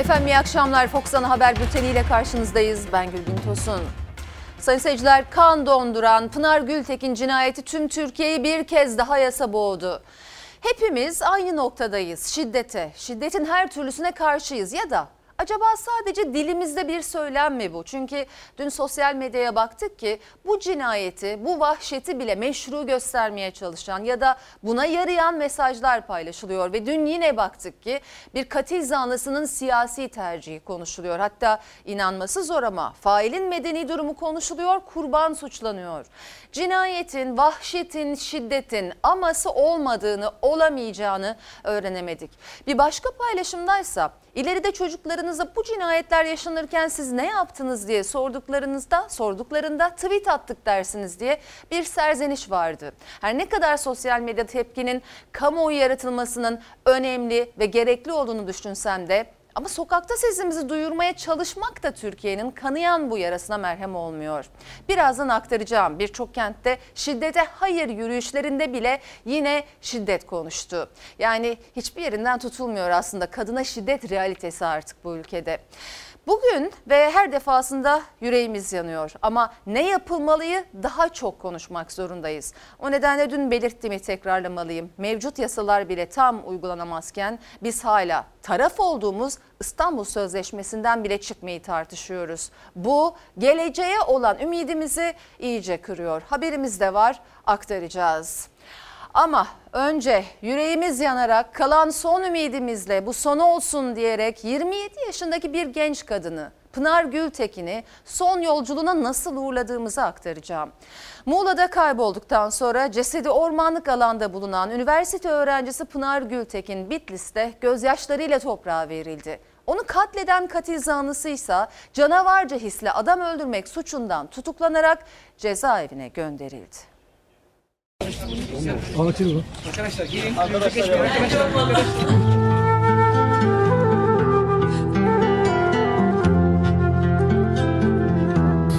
Efendim iyi akşamlar. Fox Ana Haber Bülteni ile karşınızdayız. Ben Gülbin Tosun. Sayın seyirciler kan donduran Pınar Gültekin cinayeti tüm Türkiye'yi bir kez daha yasa boğdu. Hepimiz aynı noktadayız. Şiddete, şiddetin her türlüsüne karşıyız ya da Acaba sadece dilimizde bir söylem mi bu? Çünkü dün sosyal medyaya baktık ki bu cinayeti, bu vahşeti bile meşru göstermeye çalışan ya da buna yarayan mesajlar paylaşılıyor. Ve dün yine baktık ki bir katil zanlısının siyasi tercihi konuşuluyor. Hatta inanması zor ama failin medeni durumu konuşuluyor, kurban suçlanıyor. Cinayetin, vahşetin, şiddetin aması olmadığını, olamayacağını öğrenemedik. Bir başka paylaşımdaysa İleride çocuklarınıza bu cinayetler yaşanırken siz ne yaptınız diye sorduklarınızda sorduklarında tweet attık dersiniz diye bir serzeniş vardı. Her ne kadar sosyal medya tepkinin kamuoyu yaratılmasının önemli ve gerekli olduğunu düşünsem de ama sokakta sesimizi duyurmaya çalışmak da Türkiye'nin kanayan bu yarasına merhem olmuyor. Birazdan aktaracağım birçok kentte şiddete hayır yürüyüşlerinde bile yine şiddet konuştu. Yani hiçbir yerinden tutulmuyor aslında kadına şiddet realitesi artık bu ülkede. Bugün ve her defasında yüreğimiz yanıyor ama ne yapılmalıyı daha çok konuşmak zorundayız. O nedenle dün belirttiğimi tekrarlamalıyım. Mevcut yasalar bile tam uygulanamazken biz hala taraf olduğumuz İstanbul Sözleşmesi'nden bile çıkmayı tartışıyoruz. Bu geleceğe olan ümidimizi iyice kırıyor. Haberimiz de var aktaracağız. Ama önce yüreğimiz yanarak kalan son ümidimizle bu son olsun diyerek 27 yaşındaki bir genç kadını Pınar Gültekin'i son yolculuğuna nasıl uğurladığımızı aktaracağım. Muğla'da kaybolduktan sonra cesedi ormanlık alanda bulunan üniversite öğrencisi Pınar Gültekin Bitlis'te gözyaşlarıyla toprağa verildi. Onu katleden katil zanlısı ise canavarca hisle adam öldürmek suçundan tutuklanarak cezaevine gönderildi. Anlatayım mı? Arkadaşlar gelin. Arkadaşlar. Arkadaşlar.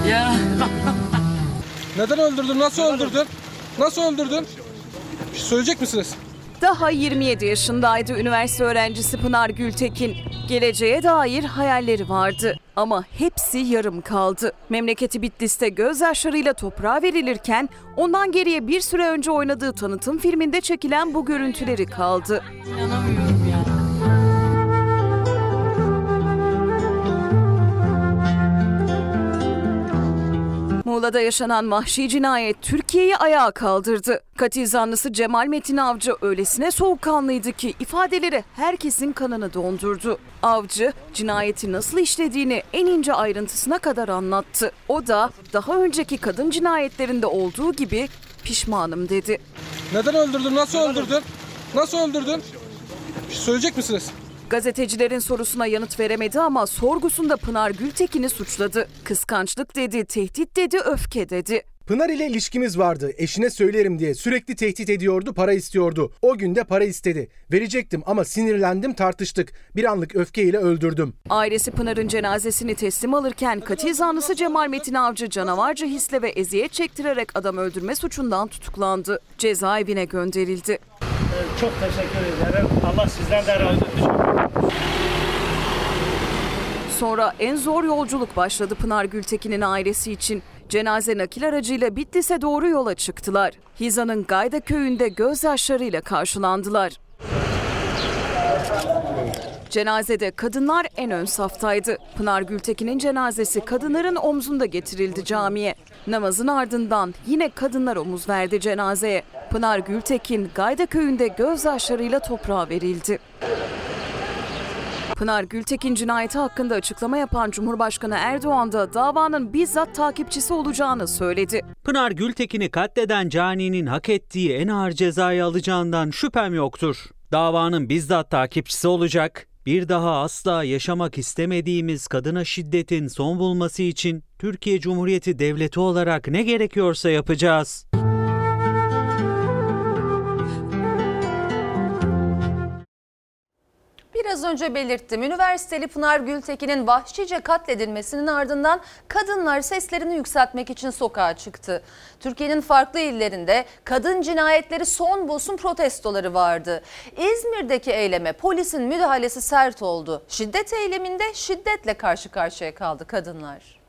Ya. Neden öldürdün? Nasıl öldürdün? Nasıl öldürdün? Bir şey söyleyecek misiniz? Daha 27 yaşındaydı üniversite öğrencisi Pınar Gültekin. Geleceğe dair hayalleri vardı ama hepsi yarım kaldı. Memleketi Bitlis'te gözyaşlarıyla toprağa verilirken ondan geriye bir süre önce oynadığı tanıtım filminde çekilen bu görüntüleri kaldı. İnanamıyorum Muğla'da yaşanan vahşi cinayet Türkiye'yi ayağa kaldırdı. Katil zanlısı Cemal Metin Avcı öylesine soğukkanlıydı ki ifadeleri herkesin kanını dondurdu. Avcı cinayeti nasıl işlediğini en ince ayrıntısına kadar anlattı. O da daha önceki kadın cinayetlerinde olduğu gibi pişmanım dedi. Neden öldürdün? Nasıl öldürdün? Nasıl öldürdün? Söyleyecek misiniz? Gazetecilerin sorusuna yanıt veremedi ama sorgusunda Pınar Gültekin'i suçladı. Kıskançlık dedi, tehdit dedi, öfke dedi. Pınar ile ilişkimiz vardı. Eşine söylerim diye sürekli tehdit ediyordu, para istiyordu. O gün de para istedi. Verecektim ama sinirlendim, tartıştık. Bir anlık öfkeyle öldürdüm. Ailesi Pınar'ın cenazesini teslim alırken katil zanlısı Cemal Metin Avcı canavarca hisle ve eziyet çektirerek adam öldürme suçundan tutuklandı. Cezaevine gönderildi. Çok teşekkür ederim. Allah sizden de razı olsun. Sonra en zor yolculuk başladı Pınar Gültekin'in ailesi için. Cenaze nakil aracıyla Bitlis'e doğru yola çıktılar. Hiza'nın Gayda köyünde gözyaşlarıyla karşılandılar. Cenazede kadınlar en ön saftaydı. Pınar Gültekin'in cenazesi kadınların omzunda getirildi camiye. Namazın ardından yine kadınlar omuz verdi cenazeye. Pınar Gültekin Gayda köyünde gözyaşlarıyla toprağa verildi. Pınar Gültekin cinayeti hakkında açıklama yapan Cumhurbaşkanı Erdoğan da davanın bizzat takipçisi olacağını söyledi. Pınar Gültekin'i katleden caninin hak ettiği en ağır cezayı alacağından şüphem yoktur. Davanın bizzat takipçisi olacak. Bir daha asla yaşamak istemediğimiz kadına şiddetin son bulması için Türkiye Cumhuriyeti Devleti olarak ne gerekiyorsa yapacağız. Biraz önce belirttim. Üniversiteli Pınar Gültekin'in vahşice katledilmesinin ardından kadınlar seslerini yükseltmek için sokağa çıktı. Türkiye'nin farklı illerinde kadın cinayetleri son bulsun protestoları vardı. İzmir'deki eyleme polisin müdahalesi sert oldu. Şiddet eyleminde şiddetle karşı karşıya kaldı kadınlar.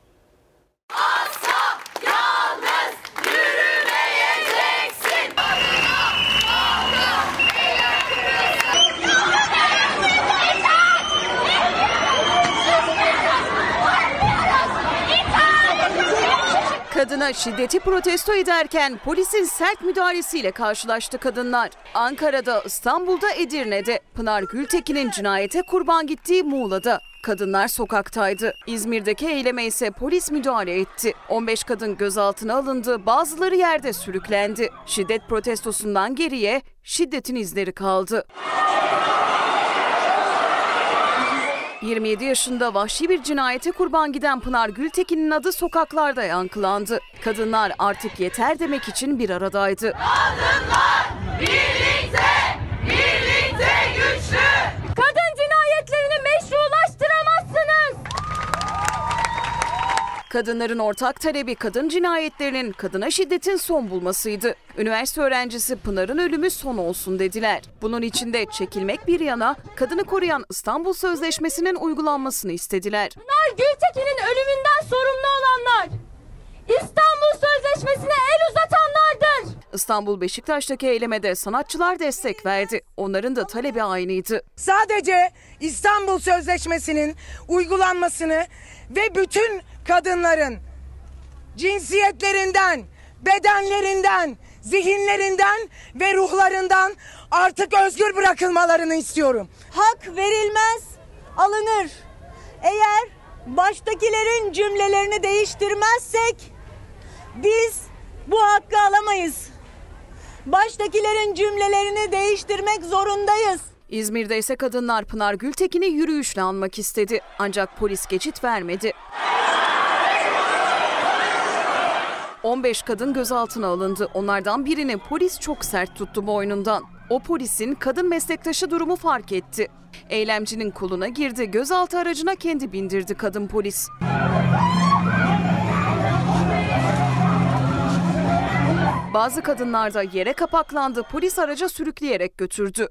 Kadına şiddeti protesto ederken polisin sert müdahalesiyle karşılaştı kadınlar. Ankara'da, İstanbul'da, Edirne'de, Pınar Gültekin'in cinayete kurban gittiği Muğla'da. Kadınlar sokaktaydı. İzmir'deki eyleme ise polis müdahale etti. 15 kadın gözaltına alındı, bazıları yerde sürüklendi. Şiddet protestosundan geriye şiddetin izleri kaldı. 27 yaşında vahşi bir cinayete kurban giden Pınar Gültekin'in adı sokaklarda yankılandı. Kadınlar artık yeter demek için bir aradaydı. Kadın cinayetlerini meşrulaştıramazsınız. Kadınların ortak talebi kadın cinayetlerinin kadına şiddetin son bulmasıydı. Üniversite öğrencisi Pınar'ın ölümü son olsun dediler. Bunun için de çekilmek bir yana kadını koruyan İstanbul Sözleşmesi'nin uygulanmasını istediler. Pınar Gültekin'in ölümünden sorumlu olanlar. İstanbul Sözleşmesi'ne el uzatanlardır. İstanbul Beşiktaş'taki eylemede sanatçılar destek verdi. Onların da talebi aynıydı. sadece İstanbul Sözleşmesi'nin uygulanmasını ve bütün kadınların cinsiyetlerinden, bedenlerinden, zihinlerinden ve ruhlarından artık özgür bırakılmalarını istiyorum. hak verilmez, alınır. Eğer baştakilerin cümlelerini değiştirmezsek biz bu hakkı alamayız. Baştakilerin cümlelerini değiştirmek zorundayız. İzmir'de ise kadınlar Pınar Gültekin'i yürüyüşle anmak istedi. Ancak polis geçit vermedi. 15 kadın gözaltına alındı. Onlardan birini polis çok sert tuttu boynundan. O polisin kadın meslektaşı durumu fark etti. Eylemcinin koluna girdi, gözaltı aracına kendi bindirdi kadın polis. Bazı kadınlar da yere kapaklandı, polis araca sürükleyerek götürdü.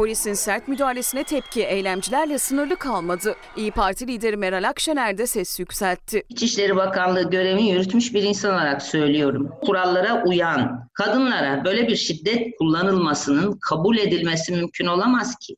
Polisin sert müdahalesine tepki eylemcilerle sınırlı kalmadı. İyi Parti lideri Meral Akşener de ses yükseltti. İçişleri Bakanlığı görevini yürütmüş bir insan olarak söylüyorum. Kurallara uyan kadınlara böyle bir şiddet kullanılmasının kabul edilmesi mümkün olamaz ki.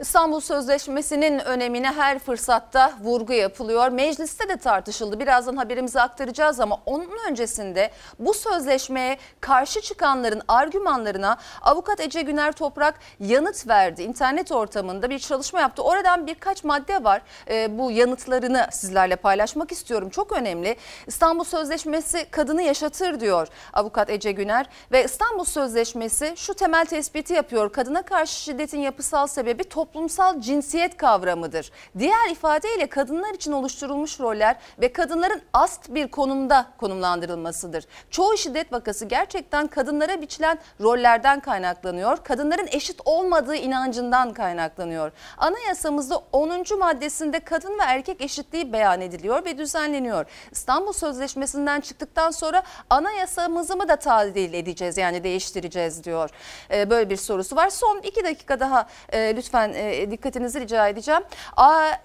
İstanbul Sözleşmesi'nin önemine her fırsatta vurgu yapılıyor. Mecliste de tartışıldı. Birazdan haberimizi aktaracağız ama onun öncesinde bu sözleşmeye karşı çıkanların argümanlarına avukat Ece Güner Toprak yanıt verdi. İnternet ortamında bir çalışma yaptı. Oradan birkaç madde var. Ee, bu yanıtlarını sizlerle paylaşmak istiyorum. Çok önemli. İstanbul Sözleşmesi kadını yaşatır diyor avukat Ece Güner ve İstanbul Sözleşmesi şu temel tespiti yapıyor. Kadına karşı şiddetin yapısal sebebi toplumsal cinsiyet kavramıdır. Diğer ifadeyle kadınlar için oluşturulmuş roller ve kadınların ast bir konumda konumlandırılmasıdır. Çoğu şiddet vakası gerçekten kadınlara biçilen rollerden kaynaklanıyor. Kadınların eşit olmadığı inancından kaynaklanıyor. Anayasamızda 10. maddesinde kadın ve erkek eşitliği beyan ediliyor ve düzenleniyor. İstanbul Sözleşmesi'nden çıktıktan sonra anayasamızı mı da tadil edeceğiz yani değiştireceğiz diyor. Ee, böyle bir sorusu var. Son iki dakika daha e, lütfen e, dikkatinizi rica edeceğim.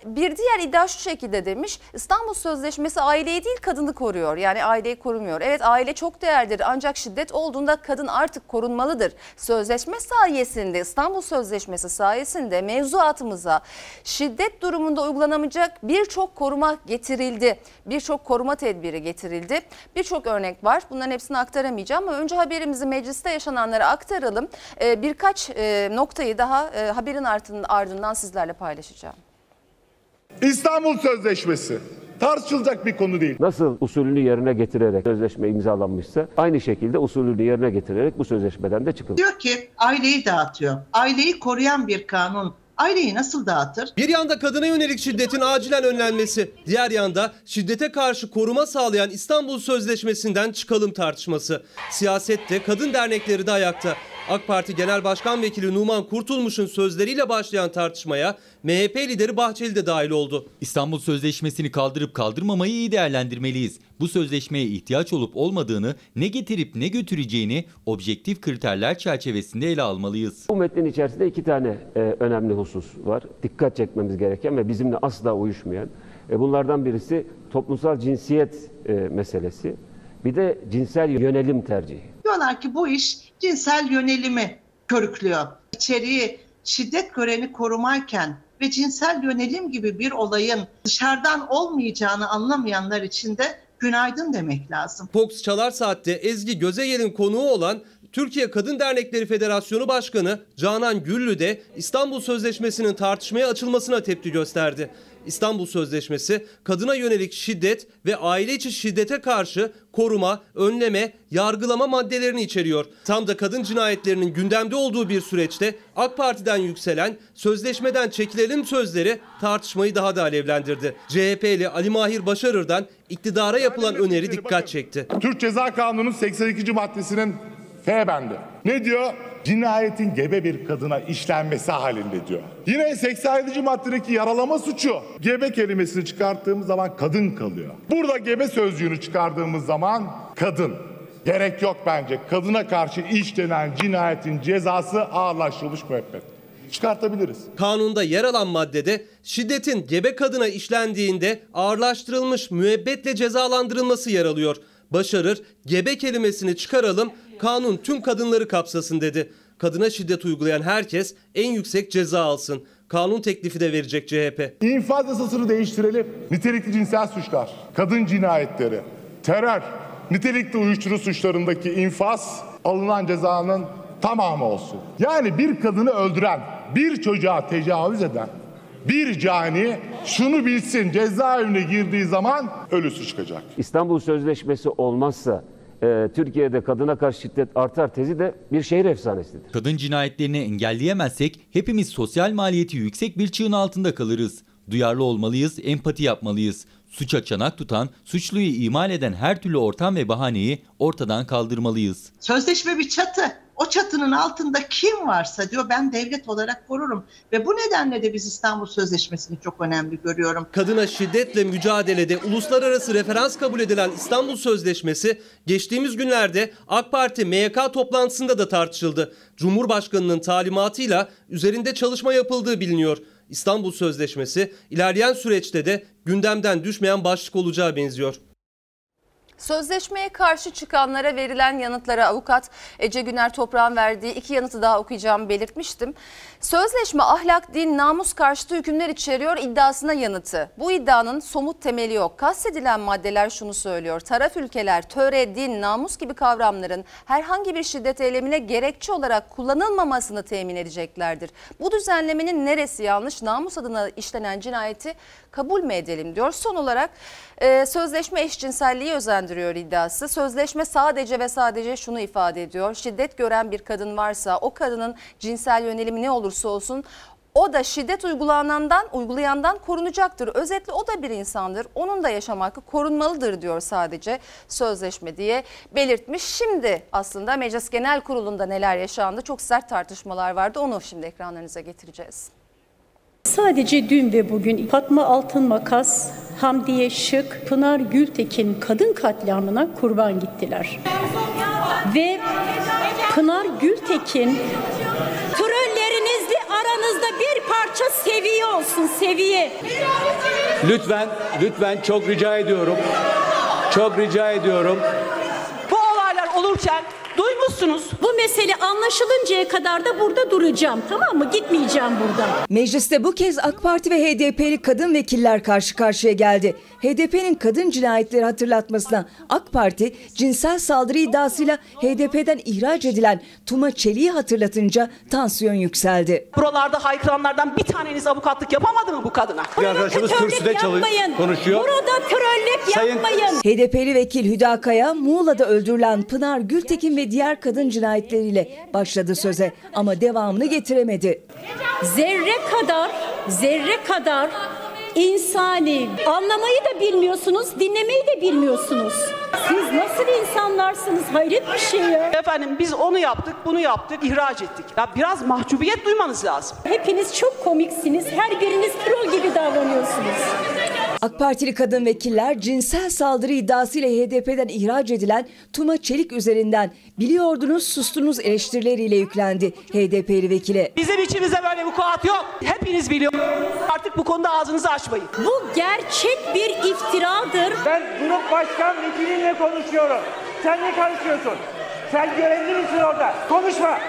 Bir diğer iddia şu şekilde demiş. İstanbul Sözleşmesi aileyi değil kadını koruyor. Yani aileyi korumuyor. Evet aile çok değerlidir ancak şiddet olduğunda kadın artık korunmalıdır. Sözleşme sayesinde İstanbul Sözleşmesi sayesinde mevzuatımıza şiddet durumunda uygulanamayacak birçok koruma getirildi. Birçok koruma tedbiri getirildi. Birçok örnek var. Bunların hepsini aktaramayacağım ama önce haberimizi mecliste yaşananlara aktaralım. Ee, birkaç e, noktayı daha e, haberin ardından, ardından sizlerle paylaşacağım. İstanbul Sözleşmesi tartışılacak bir konu değil. Nasıl usulünü yerine getirerek sözleşme imzalanmışsa aynı şekilde usulünü yerine getirerek bu sözleşmeden de çıkılır. Diyor ki aileyi dağıtıyor. Aileyi koruyan bir kanun aileyi nasıl dağıtır? Bir yanda kadına yönelik şiddetin acilen önlenmesi, diğer yanda şiddete karşı koruma sağlayan İstanbul Sözleşmesi'nden çıkalım tartışması. Siyasette kadın dernekleri de ayakta. AK Parti Genel Başkan Vekili Numan Kurtulmuş'un sözleriyle başlayan tartışmaya MHP lideri Bahçeli de dahil oldu. İstanbul Sözleşmesi'ni kaldırıp kaldırmamayı iyi değerlendirmeliyiz. Bu sözleşmeye ihtiyaç olup olmadığını, ne getirip ne götüreceğini objektif kriterler çerçevesinde ele almalıyız. Bu metnin içerisinde iki tane e, önemli husus var. Dikkat çekmemiz gereken ve bizimle asla uyuşmayan. E, bunlardan birisi toplumsal cinsiyet e, meselesi. Bir de cinsel yönelim tercihi. Diyorlar ki bu iş cinsel yönelimi körüklüyor. İçeriği şiddet göreni korumayken ve cinsel yönelim gibi bir olayın dışarıdan olmayacağını anlamayanlar için de günaydın demek lazım. Fox Çalar Saat'te Ezgi Gözeyel'in konuğu olan Türkiye Kadın Dernekleri Federasyonu Başkanı Canan Güllü de İstanbul Sözleşmesi'nin tartışmaya açılmasına tepki gösterdi. İstanbul Sözleşmesi kadına yönelik şiddet ve aile içi şiddete karşı koruma, önleme, yargılama maddelerini içeriyor. Tam da kadın cinayetlerinin gündemde olduğu bir süreçte AK Parti'den yükselen sözleşmeden çekilelim sözleri tartışmayı daha da alevlendirdi. CHP'li Ali Mahir Başarır'dan iktidara yapılan öneri dikkat çekti. Türk Ceza Kanunu'nun 82. maddesinin F bendi. Ne diyor? Cinayetin gebe bir kadına işlenmesi halinde diyor. Yine 87. maddedeki yaralama suçu. Gebe kelimesini çıkarttığımız zaman kadın kalıyor. Burada gebe sözcüğünü çıkardığımız zaman kadın. Gerek yok bence. Kadına karşı işlenen cinayetin cezası ağırlaştırılmış müebbet. Çıkartabiliriz. Kanunda yer alan maddede şiddetin gebe kadına işlendiğinde ağırlaştırılmış müebbetle cezalandırılması yer alıyor. Başarır, gebe kelimesini çıkaralım, kanun tüm kadınları kapsasın dedi. Kadına şiddet uygulayan herkes en yüksek ceza alsın. Kanun teklifi de verecek CHP. İnfaz yasasını değiştirelim. Nitelikli cinsel suçlar, kadın cinayetleri, terör, nitelikli uyuşturucu suçlarındaki infaz alınan cezanın tamamı olsun. Yani bir kadını öldüren, bir çocuğa tecavüz eden, bir cani şunu bilsin cezaevine girdiği zaman ölüsü çıkacak. İstanbul Sözleşmesi olmazsa e, Türkiye'de kadına karşı şiddet artar tezi de bir şehir efsanesidir. Kadın cinayetlerini engelleyemezsek hepimiz sosyal maliyeti yüksek bir çığın altında kalırız. Duyarlı olmalıyız, empati yapmalıyız. Suça çanak tutan, suçluyu imal eden her türlü ortam ve bahaneyi ortadan kaldırmalıyız. Sözleşme bir çatı. O çatının altında kim varsa diyor ben devlet olarak korurum. Ve bu nedenle de biz İstanbul Sözleşmesi'ni çok önemli görüyorum. Kadına şiddetle mücadelede uluslararası referans kabul edilen İstanbul Sözleşmesi geçtiğimiz günlerde AK Parti MYK toplantısında da tartışıldı. Cumhurbaşkanının talimatıyla üzerinde çalışma yapıldığı biliniyor. İstanbul Sözleşmesi ilerleyen süreçte de gündemden düşmeyen başlık olacağı benziyor. Sözleşmeye karşı çıkanlara verilen yanıtlara avukat Ece Güner Toprağ'ın verdiği iki yanıtı daha okuyacağımı belirtmiştim. Sözleşme ahlak, din, namus karşıtı hükümler içeriyor iddiasına yanıtı. Bu iddianın somut temeli yok. Kastedilen maddeler şunu söylüyor. Taraf ülkeler töre, din, namus gibi kavramların herhangi bir şiddet eylemine gerekçe olarak kullanılmamasını temin edeceklerdir. Bu düzenlemenin neresi yanlış? Namus adına işlenen cinayeti kabul mü edelim diyor. Son olarak e, sözleşme eşcinselliği özendiriyor iddiası. Sözleşme sadece ve sadece şunu ifade ediyor. Şiddet gören bir kadın varsa o kadının cinsel yönelimi ne olursa olsun o da şiddet uygulanandan, uygulayandan korunacaktır. Özetle o da bir insandır. Onun da yaşam hakkı korunmalıdır diyor sadece sözleşme diye belirtmiş. Şimdi aslında Meclis Genel Kurulu'nda neler yaşandı? Çok sert tartışmalar vardı. Onu şimdi ekranlarınıza getireceğiz. Sadece dün ve bugün Fatma Altın Makas, Hamdiye Şık, Pınar Gültekin kadın katliamına kurban gittiler. Ve Pınar Gültekin trollerinizle aranızda bir parça seviye olsun seviye. Lütfen, lütfen çok rica ediyorum. Çok rica ediyorum. Bu olaylar olurken duymuşsunuz. Bu mesele anlaşılıncaya kadar da burada duracağım tamam mı? Gitmeyeceğim buradan. Mecliste bu kez AK Parti ve HDP'li kadın vekiller karşı karşıya geldi. HDP'nin kadın cinayetleri hatırlatmasına AK Parti cinsel saldırı iddiasıyla HDP'den ihraç edilen Tuma Çelik'i hatırlatınca tansiyon yükseldi. Buralarda haykıranlardan bir taneniz avukatlık yapamadı mı bu kadına? Bir arkadaşımız kürsüde çalı- yapmayın. konuşuyor. Burada trollük Sayın- yapmayın. HDP'li vekil Hüdakaya Muğla'da öldürülen Pınar Gültekin ve diğer vekiller kadın cinayetleriyle başladı söze ama devamını getiremedi. Zerre kadar, zerre kadar insani anlamayı da bilmiyorsunuz, dinlemeyi de bilmiyorsunuz. Siz nasıl insanlarsınız? Hayret bir şey ya. Efendim biz onu yaptık, bunu yaptık, ihraç ettik. Ya biraz mahcubiyet duymanız lazım. Hepiniz çok komiksiniz. Her biriniz troll gibi davranıyorsunuz. AK Partili kadın vekiller cinsel saldırı iddiasıyla HDP'den ihraç edilen Tuma Çelik üzerinden biliyordunuz sustunuz eleştirileriyle yüklendi HDP'li vekile. Bizim içimizde böyle vukuat yok. Hepiniz biliyorsunuz. Artık bu konuda ağzınızı açmayın. Bu gerçek bir iftiradır. Ben grup başkan vekilinle konuşuyorum. Sen ne karışıyorsun? Sen görevli misin orada? Konuşma.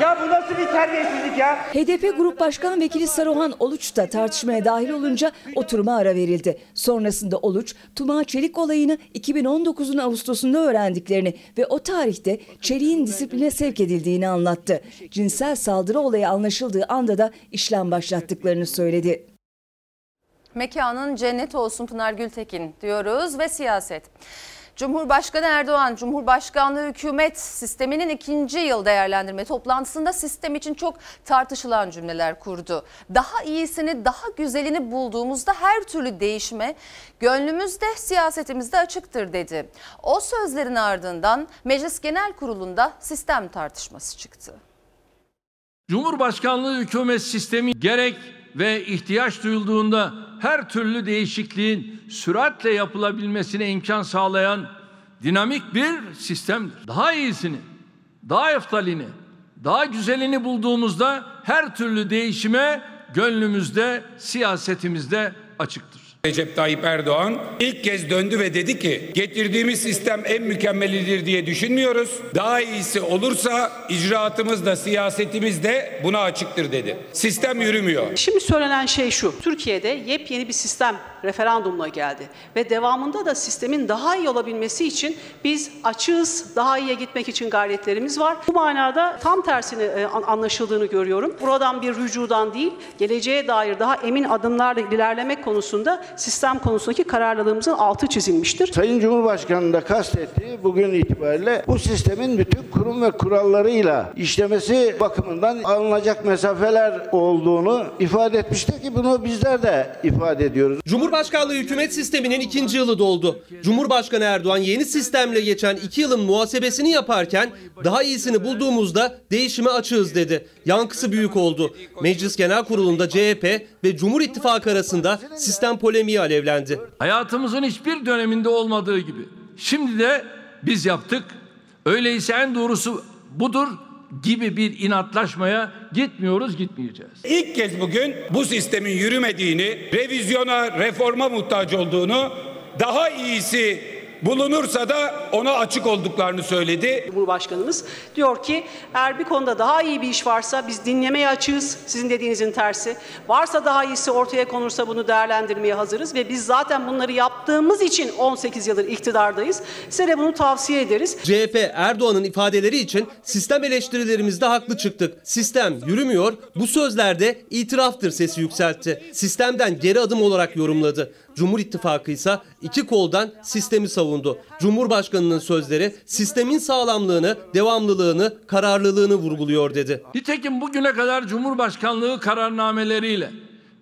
Ya bu nasıl bir terbiyesizlik ya? HDP Grup Başkan Vekili Saruhan Oluç da tartışmaya dahil olunca oturuma ara verildi. Sonrasında Oluç, Tuma Çelik olayını 2019'un Ağustos'unda öğrendiklerini ve o tarihte Çelik'in disipline sevk edildiğini anlattı. Cinsel saldırı olayı anlaşıldığı anda da işlem başlattıklarını söyledi. Mekanın cennet olsun Pınar Gültekin diyoruz ve siyaset. Cumhurbaşkanı Erdoğan, Cumhurbaşkanlığı hükümet sisteminin ikinci yıl değerlendirme toplantısında sistem için çok tartışılan cümleler kurdu. Daha iyisini, daha güzelini bulduğumuzda her türlü değişme gönlümüzde, siyasetimizde açıktır dedi. O sözlerin ardından Meclis Genel Kurulu'nda sistem tartışması çıktı. Cumhurbaşkanlığı hükümet sistemi gerek ve ihtiyaç duyulduğunda her türlü değişikliğin süratle yapılabilmesine imkan sağlayan dinamik bir sistemdir. Daha iyisini, daha eftalini, daha güzelini bulduğumuzda her türlü değişime gönlümüzde, siyasetimizde açıktır. Recep Tayyip Erdoğan ilk kez döndü ve dedi ki getirdiğimiz sistem en mükemmelidir diye düşünmüyoruz. Daha iyisi olursa icraatımız da siyasetimiz de buna açıktır dedi. Sistem yürümüyor. Şimdi söylenen şey şu. Türkiye'de yepyeni bir sistem referandumla geldi. Ve devamında da sistemin daha iyi olabilmesi için biz açığız, daha iyiye gitmek için gayretlerimiz var. Bu manada tam tersini e, anlaşıldığını görüyorum. Buradan bir rücudan değil, geleceğe dair daha emin adımlarla ilerlemek konusunda sistem konusundaki kararlılığımızın altı çizilmiştir. Sayın Cumhurbaşkanı da kastettiği bugün itibariyle bu sistemin bütün kurum ve kurallarıyla işlemesi bakımından alınacak mesafeler olduğunu ifade etmiştir ki bunu bizler de ifade ediyoruz. Cumhurbaşkanlığı hükümet sisteminin ikinci yılı doldu. Cumhurbaşkanı Erdoğan yeni sistemle geçen iki yılın muhasebesini yaparken daha iyisini bulduğumuzda değişime açığız dedi. Yankısı büyük oldu. Meclis Genel Kurulu'nda CHP ve Cumhur İttifakı arasında sistem polemiği alevlendi. Hayatımızın hiçbir döneminde olmadığı gibi. Şimdi de biz yaptık. Öyleyse en doğrusu budur gibi bir inatlaşmaya gitmiyoruz, gitmeyeceğiz. İlk kez bugün bu sistemin yürümediğini, revizyona, reforma muhtaç olduğunu, daha iyisi bulunursa da ona açık olduklarını söyledi. Cumhurbaşkanımız diyor ki eğer bir konuda daha iyi bir iş varsa biz dinlemeye açığız. Sizin dediğinizin tersi. Varsa daha iyisi ortaya konursa bunu değerlendirmeye hazırız ve biz zaten bunları yaptığımız için 18 yıldır iktidardayız. Size de bunu tavsiye ederiz. CHP Erdoğan'ın ifadeleri için sistem eleştirilerimizde haklı çıktık. Sistem yürümüyor. Bu sözlerde itiraftır sesi yükseltti. Sistemden geri adım olarak yorumladı. Cumhur İttifakı ise iki koldan sistemi savundu. Cumhurbaşkanının sözleri sistemin sağlamlığını, devamlılığını, kararlılığını vurguluyor dedi. Nitekim bugüne kadar Cumhurbaşkanlığı kararnameleriyle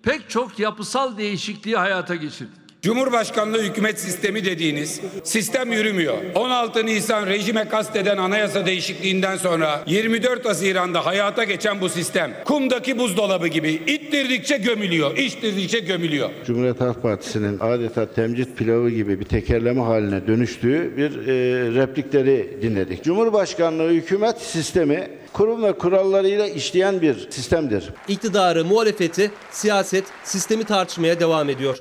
pek çok yapısal değişikliği hayata geçirdik. Cumhurbaşkanlığı hükümet sistemi dediğiniz sistem yürümüyor. 16 Nisan rejime kasteden anayasa değişikliğinden sonra 24 Haziran'da hayata geçen bu sistem kumdaki buzdolabı gibi ittirdikçe gömülüyor, içtirdikçe gömülüyor. Cumhuriyet Halk Partisi'nin adeta temcit pilavı gibi bir tekerleme haline dönüştüğü bir e, replikleri dinledik. Cumhurbaşkanlığı hükümet sistemi kurum ve kurallarıyla işleyen bir sistemdir. İktidarı, muhalefeti, siyaset sistemi tartışmaya devam ediyor.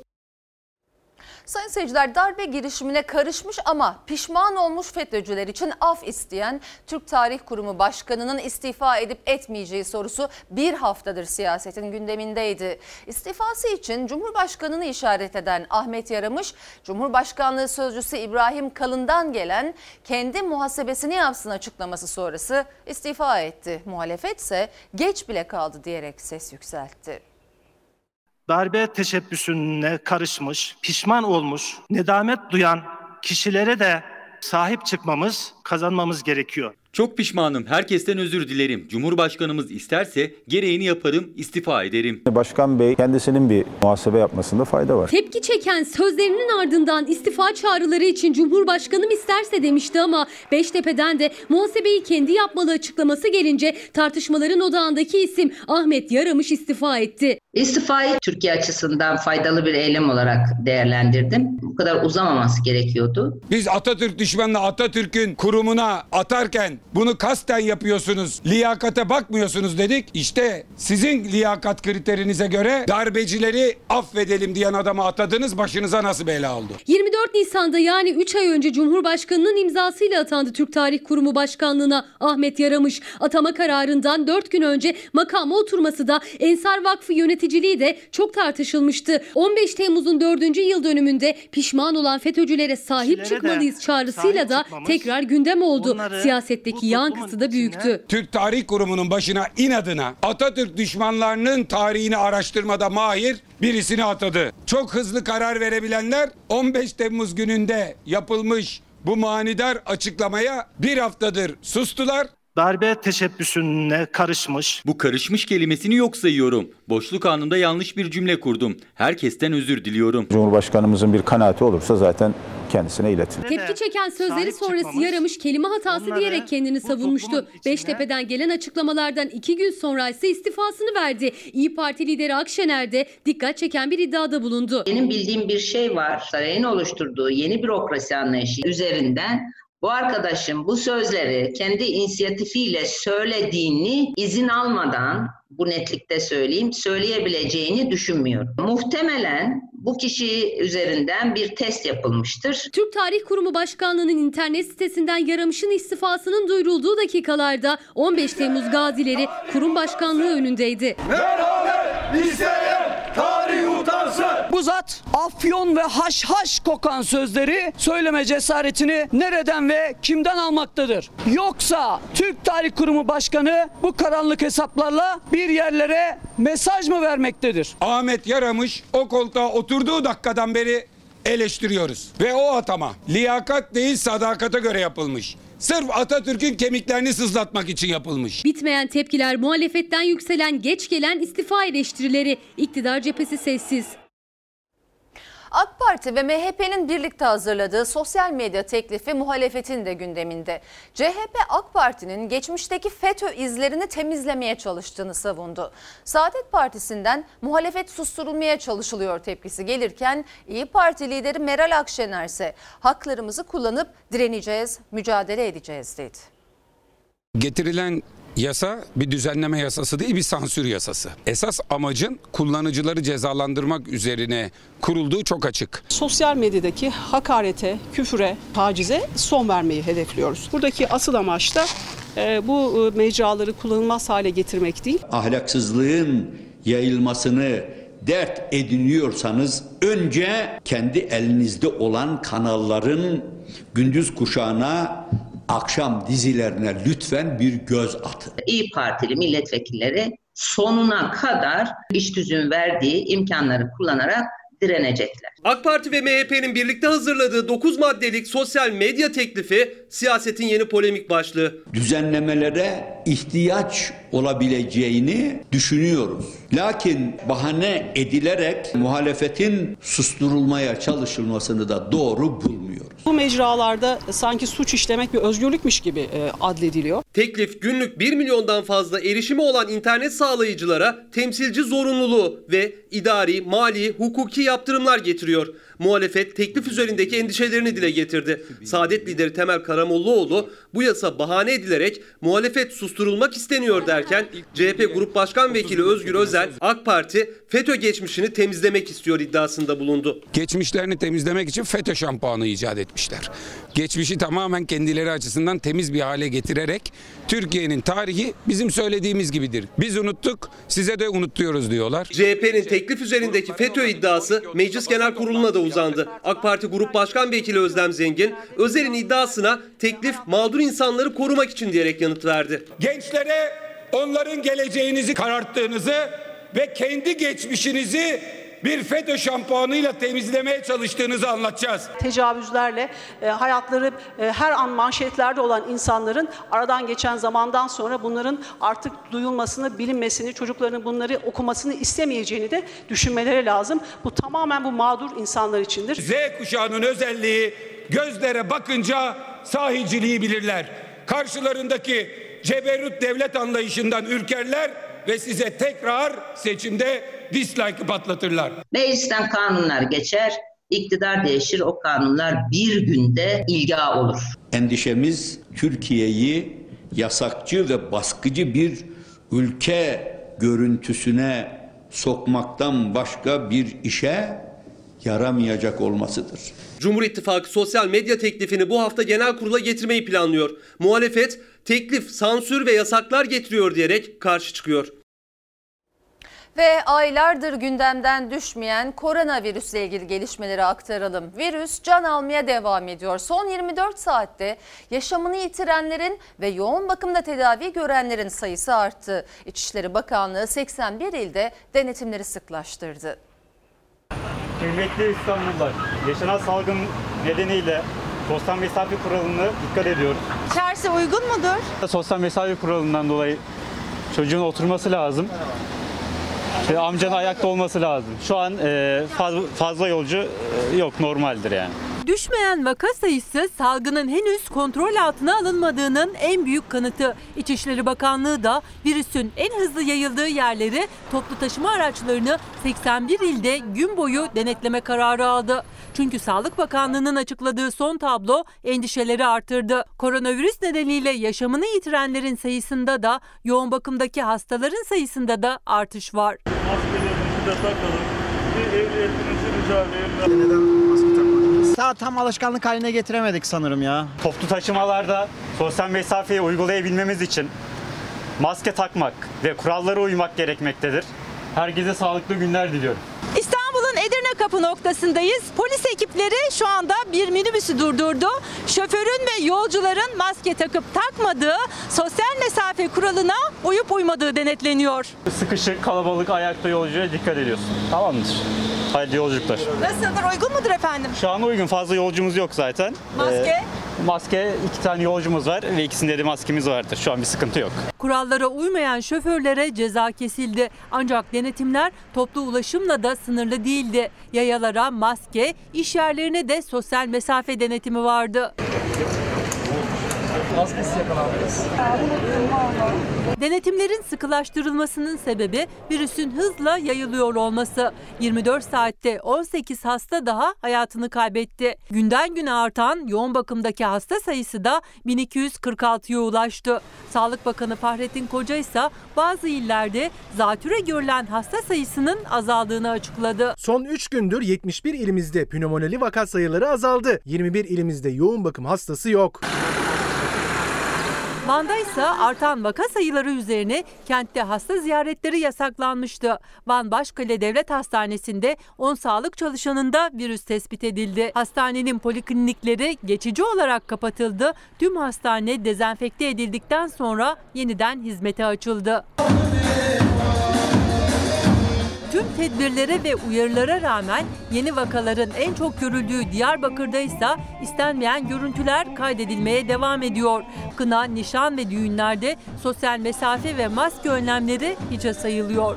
Sayın seyirciler darbe girişimine karışmış ama pişman olmuş FETÖ'cüler için af isteyen Türk Tarih Kurumu Başkanı'nın istifa edip etmeyeceği sorusu bir haftadır siyasetin gündemindeydi. İstifası için Cumhurbaşkanı'nı işaret eden Ahmet Yaramış, Cumhurbaşkanlığı Sözcüsü İbrahim Kalın'dan gelen kendi muhasebesini yapsın açıklaması sonrası istifa etti. Muhalefet ise geç bile kaldı diyerek ses yükseltti darbe teşebbüsüne karışmış, pişman olmuş, nedamet duyan kişilere de sahip çıkmamız, kazanmamız gerekiyor. Çok pişmanım. Herkesten özür dilerim. Cumhurbaşkanımız isterse gereğini yaparım, istifa ederim. Başkan Bey kendisinin bir muhasebe yapmasında fayda var. Tepki çeken sözlerinin ardından istifa çağrıları için Cumhurbaşkanım isterse demişti ama Beştepe'den de muhasebeyi kendi yapmalı açıklaması gelince tartışmaların odağındaki isim Ahmet Yaramış istifa etti. İstifayı Türkiye açısından faydalı bir eylem olarak değerlendirdim. Bu kadar uzamaması gerekiyordu. Biz Atatürk düşmanını Atatürk'ün kurumuna atarken bunu kasten yapıyorsunuz, liyakate bakmıyorsunuz dedik. İşte sizin liyakat kriterinize göre darbecileri affedelim diyen adamı atadınız başınıza nasıl bela oldu? 24 Nisan'da yani 3 ay önce Cumhurbaşkanı'nın imzasıyla atandı Türk Tarih Kurumu Başkanlığı'na Ahmet Yaramış. Atama kararından 4 gün önce makama oturması da Ensar Vakfı yöneticiliği de çok tartışılmıştı. 15 Temmuz'un 4. yıl dönümünde pişman olan FETÖ'cülere sahip Kişilere çıkmalıyız çağrısıyla sahip da çıkmamız, tekrar gündem oldu. bunları Siyasetteki yankısı da büyüktü. Türk Tarih Kurumu'nun başına inadına Atatürk düşmanlarının tarihini araştırmada mahir birisini atadı. Çok hızlı karar verebilenler 15 Temmuz gününde yapılmış bu manidar açıklamaya bir haftadır sustular. Darbe teşebbüsüne karışmış. Bu karışmış kelimesini yok sayıyorum. Boşluk anında yanlış bir cümle kurdum. Herkesten özür diliyorum. Cumhurbaşkanımızın bir kanaati olursa zaten kendisine iletilir. Tepki çeken sözleri sonrası Yaramış kelime hatası onları diyerek kendini savunmuştu. Beştepe'den gelen açıklamalardan iki gün sonra ise istifasını verdi. İyi Parti lideri Akşener de dikkat çeken bir iddiada bulundu. Benim bildiğim bir şey var. Sarayın oluşturduğu yeni bürokrasi anlayışı üzerinden bu arkadaşın bu sözleri kendi inisiyatifiyle söylediğini izin almadan bu netlikte söyleyeyim söyleyebileceğini düşünmüyorum. Muhtemelen bu kişi üzerinden bir test yapılmıştır. Türk Tarih Kurumu Başkanlığı'nın internet sitesinden Yaramış'ın istifasının duyurulduğu dakikalarda 15 Temmuz gazileri kurum başkanlığı önündeydi. Bu zat afyon ve haşhaş kokan sözleri söyleme cesaretini nereden ve kimden almaktadır? Yoksa Türk Tarih Kurumu Başkanı bu karanlık hesaplarla bir yerlere mesaj mı vermektedir? Ahmet Yaramış o koltuğa oturduğu dakikadan beri eleştiriyoruz. Ve o atama liyakat değil sadakata göre yapılmış. Sırf Atatürk'ün kemiklerini sızlatmak için yapılmış. Bitmeyen tepkiler, muhalefetten yükselen geç gelen istifa eleştirileri, iktidar cephesi sessiz. AK Parti ve MHP'nin birlikte hazırladığı sosyal medya teklifi muhalefetin de gündeminde. CHP AK Parti'nin geçmişteki FETÖ izlerini temizlemeye çalıştığını savundu. Saadet Partisi'nden muhalefet susturulmaya çalışılıyor tepkisi gelirken İyi Parti lideri Meral Akşener ise haklarımızı kullanıp direneceğiz, mücadele edeceğiz dedi. Getirilen yasa bir düzenleme yasası değil bir sansür yasası. Esas amacın kullanıcıları cezalandırmak üzerine kurulduğu çok açık. Sosyal medyadaki hakarete, küfüre, tacize son vermeyi hedefliyoruz. Buradaki asıl amaç da e, bu e, mecraları kullanılmaz hale getirmek değil. ahlaksızlığın yayılmasını dert ediniyorsanız önce kendi elinizde olan kanalların gündüz kuşağına akşam dizilerine lütfen bir göz atın. İyi Partili milletvekilleri sonuna kadar iş tüzüğün verdiği imkanları kullanarak direnecekler. AK Parti ve MHP'nin birlikte hazırladığı 9 maddelik sosyal medya teklifi siyasetin yeni polemik başlığı. Düzenlemelere ihtiyaç olabileceğini düşünüyoruz. Lakin bahane edilerek muhalefetin susturulmaya çalışılmasını da doğru bulmuyoruz. Bu mecralarda sanki suç işlemek bir özgürlükmüş gibi e, adlediliyor. Teklif günlük 1 milyondan fazla erişimi olan internet sağlayıcılara temsilci zorunluluğu ve idari, mali, hukuki yaptırımlar getiriyor. Muhalefet teklif üzerindeki endişelerini dile getirdi. Saadet lideri Temel Karamollaoğlu bu yasa bahane edilerek muhalefet susturulmak isteniyor derken CHP Grup Başkan Vekili Özgür Özel AK Parti FETÖ geçmişini temizlemek istiyor iddiasında bulundu. Geçmişlerini temizlemek için FETÖ şampuanı icat etmişler. Geçmişi tamamen kendileri açısından temiz bir hale getirerek Türkiye'nin tarihi bizim söylediğimiz gibidir. Biz unuttuk, size de unutturuyoruz diyorlar. CHP'nin teklif üzerindeki FETÖ iddiası Meclis Genel Kurulu'na da uzandı. AK Parti Grup Başkan Vekili Özlem Zengin, Özel'in iddiasına teklif mağdur insanları korumak için diyerek yanıt verdi. Gençlere onların geleceğinizi kararttığınızı ve kendi geçmişinizi bir FETÖ şampuanıyla temizlemeye çalıştığınızı anlatacağız. Tecavüzlerle e, hayatları e, her an manşetlerde olan insanların aradan geçen zamandan sonra bunların artık duyulmasını, bilinmesini, çocukların bunları okumasını istemeyeceğini de düşünmeleri lazım. Bu tamamen bu mağdur insanlar içindir. Z kuşağının özelliği gözlere bakınca sahiciliği bilirler. Karşılarındaki ceberrut devlet anlayışından ürkerler ve size tekrar seçimde dislike patlatırlar. Meclisten kanunlar geçer, iktidar değişir, o kanunlar bir günde ilga olur. Endişemiz Türkiye'yi yasakçı ve baskıcı bir ülke görüntüsüne sokmaktan başka bir işe yaramayacak olmasıdır. Cumhur İttifakı sosyal medya teklifini bu hafta genel kurula getirmeyi planlıyor. Muhalefet teklif sansür ve yasaklar getiriyor diyerek karşı çıkıyor. Ve aylardır gündemden düşmeyen koronavirüsle ilgili gelişmeleri aktaralım. Virüs can almaya devam ediyor. Son 24 saatte yaşamını yitirenlerin ve yoğun bakımda tedavi görenlerin sayısı arttı. İçişleri Bakanlığı 81 ilde denetimleri sıklaştırdı. Kıymetli İstanbullular, yaşanan salgın nedeniyle sosyal mesafe kuralına dikkat ediyoruz. İçerisi uygun mudur? Sosyal mesafe kuralından dolayı çocuğun oturması lazım. İşte amcanın ayakta olması lazım. Şu an e, fazla, fazla yolcu e, yok normaldir yani. Düşmeyen vaka sayısı salgının henüz kontrol altına alınmadığının en büyük kanıtı. İçişleri Bakanlığı da virüsün en hızlı yayıldığı yerleri toplu taşıma araçlarını 81 ilde gün boyu denetleme kararı aldı. Çünkü Sağlık Bakanlığı'nın açıkladığı son tablo endişeleri artırdı. Koronavirüs nedeniyle yaşamını yitirenlerin sayısında da yoğun bakımdaki hastaların sayısında da artış var. Maskelerimizi de takalım. Bir ehliyetinizi rica edelim. Daha tam alışkanlık haline getiremedik sanırım ya. Toplu taşımalarda sosyal mesafeyi uygulayabilmemiz için maske takmak ve kurallara uymak gerekmektedir. Herkese sağlıklı günler diliyorum. Edirne Kapı noktasındayız. Polis ekipleri şu anda bir minibüsü durdurdu. Şoförün ve yolcuların maske takıp takmadığı, sosyal mesafe kuralına uyup uymadığı denetleniyor. Sıkışık, kalabalık, ayakta yolcuya dikkat ediyorsun. Tamamdır. Hayırlı yolculuklar. Nasıldır? Uygun mudur efendim? Şu an uygun. Fazla yolcumuz yok zaten. Maske? Ee, maske iki tane yolcumuz var ve ikisinde de maskemiz vardır. Şu an bir sıkıntı yok. Kurallara uymayan şoförlere ceza kesildi. Ancak denetimler toplu ulaşımla da sınırlı değildi. Yayalara maske, iş yerlerine de sosyal mesafe denetimi vardı. Maskesiz yakalandınız. Denetimlerin sıkılaştırılmasının sebebi virüsün hızla yayılıyor olması. 24 saatte 18 hasta daha hayatını kaybetti. Günden güne artan yoğun bakımdaki hasta sayısı da 1246'ya ulaştı. Sağlık Bakanı Fahrettin Koca ise bazı illerde zatüre görülen hasta sayısının azaldığını açıkladı. Son 3 gündür 71 ilimizde pneumoneli vaka sayıları azaldı. 21 ilimizde yoğun bakım hastası yok. Van'da ise artan vaka sayıları üzerine kentte hasta ziyaretleri yasaklanmıştı. Van Başkale Devlet Hastanesi'nde 10 sağlık çalışanında virüs tespit edildi. Hastanenin poliklinikleri geçici olarak kapatıldı. Tüm hastane dezenfekte edildikten sonra yeniden hizmete açıldı. Tüm tedbirlere ve uyarılara rağmen yeni vakaların en çok görüldüğü Diyarbakır'da ise istenmeyen görüntüler kaydedilmeye devam ediyor. Kına, nişan ve düğünlerde sosyal mesafe ve maske önlemleri hiçe sayılıyor.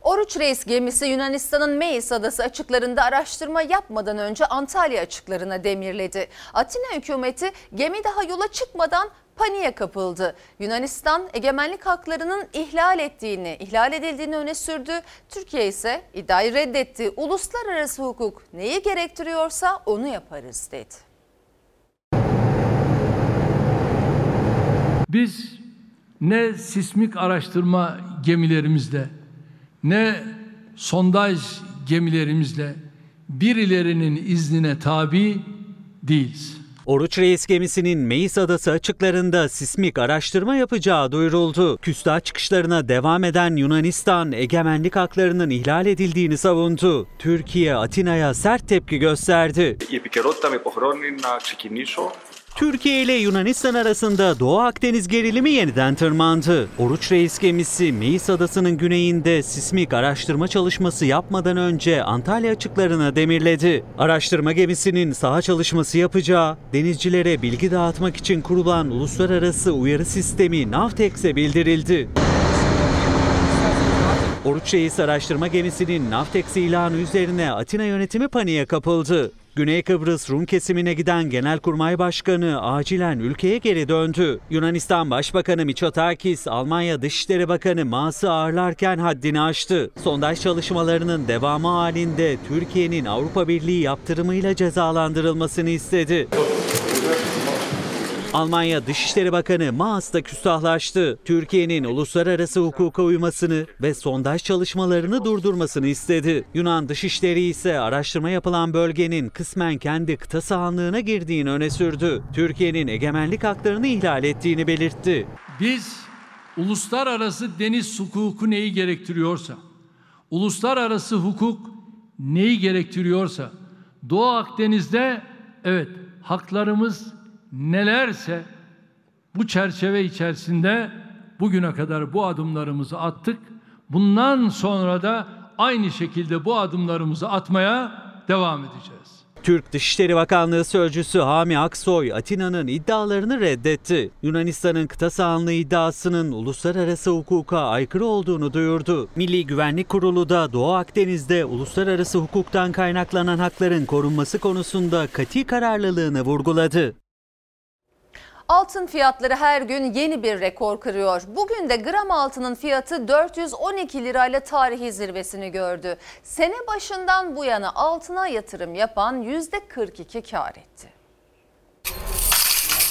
Oruç Reis gemisi Yunanistan'ın Meis adası açıklarında araştırma yapmadan önce Antalya açıklarına demirledi. Atina hükümeti gemi daha yola çıkmadan paniğe kapıldı. Yunanistan egemenlik haklarının ihlal ettiğini, ihlal edildiğini öne sürdü. Türkiye ise iddiayı reddetti. Uluslararası hukuk neyi gerektiriyorsa onu yaparız dedi. Biz ne sismik araştırma gemilerimizle ne sondaj gemilerimizle birilerinin iznine tabi değiliz. Oruç Reis gemisinin Meis Adası açıklarında sismik araştırma yapacağı duyuruldu. Küstah çıkışlarına devam eden Yunanistan egemenlik haklarının ihlal edildiğini savundu. Türkiye Atina'ya sert tepki gösterdi. Η επικαιρότητα με υποχρεώνει να ξεκινήσω Türkiye ile Yunanistan arasında Doğu Akdeniz gerilimi yeniden tırmandı. Oruç Reis gemisi Meis Adası'nın güneyinde sismik araştırma çalışması yapmadan önce Antalya açıklarına demirledi. Araştırma gemisinin saha çalışması yapacağı, denizcilere bilgi dağıtmak için kurulan uluslararası uyarı sistemi Navtex'e bildirildi. Oruç Reis araştırma gemisinin Navtex ilanı üzerine Atina yönetimi paniğe kapıldı. Güney Kıbrıs Rum kesimine giden Genelkurmay Başkanı acilen ülkeye geri döndü. Yunanistan Başbakanı Mitsotakis, Almanya Dışişleri Bakanı Maas'ı ağırlarken haddini aştı. Sondaj çalışmalarının devamı halinde Türkiye'nin Avrupa Birliği yaptırımıyla cezalandırılmasını istedi. Almanya Dışişleri Bakanı Maas da küstahlaştı. Türkiye'nin uluslararası hukuka uymasını ve sondaj çalışmalarını durdurmasını istedi. Yunan Dışişleri ise araştırma yapılan bölgenin kısmen kendi kıta sahanlığına girdiğini öne sürdü. Türkiye'nin egemenlik haklarını ihlal ettiğini belirtti. Biz uluslararası deniz hukuku neyi gerektiriyorsa, uluslararası hukuk neyi gerektiriyorsa, Doğu Akdeniz'de evet haklarımız nelerse bu çerçeve içerisinde bugüne kadar bu adımlarımızı attık. Bundan sonra da aynı şekilde bu adımlarımızı atmaya devam edeceğiz. Türk Dışişleri Bakanlığı Sözcüsü Hami Aksoy, Atina'nın iddialarını reddetti. Yunanistan'ın kıta sahanlığı iddiasının uluslararası hukuka aykırı olduğunu duyurdu. Milli Güvenlik Kurulu da Doğu Akdeniz'de uluslararası hukuktan kaynaklanan hakların korunması konusunda kati kararlılığını vurguladı. Altın fiyatları her gün yeni bir rekor kırıyor. Bugün de gram altının fiyatı 412 lirayla tarihi zirvesini gördü. Sene başından bu yana altına yatırım yapan %42 kar etti.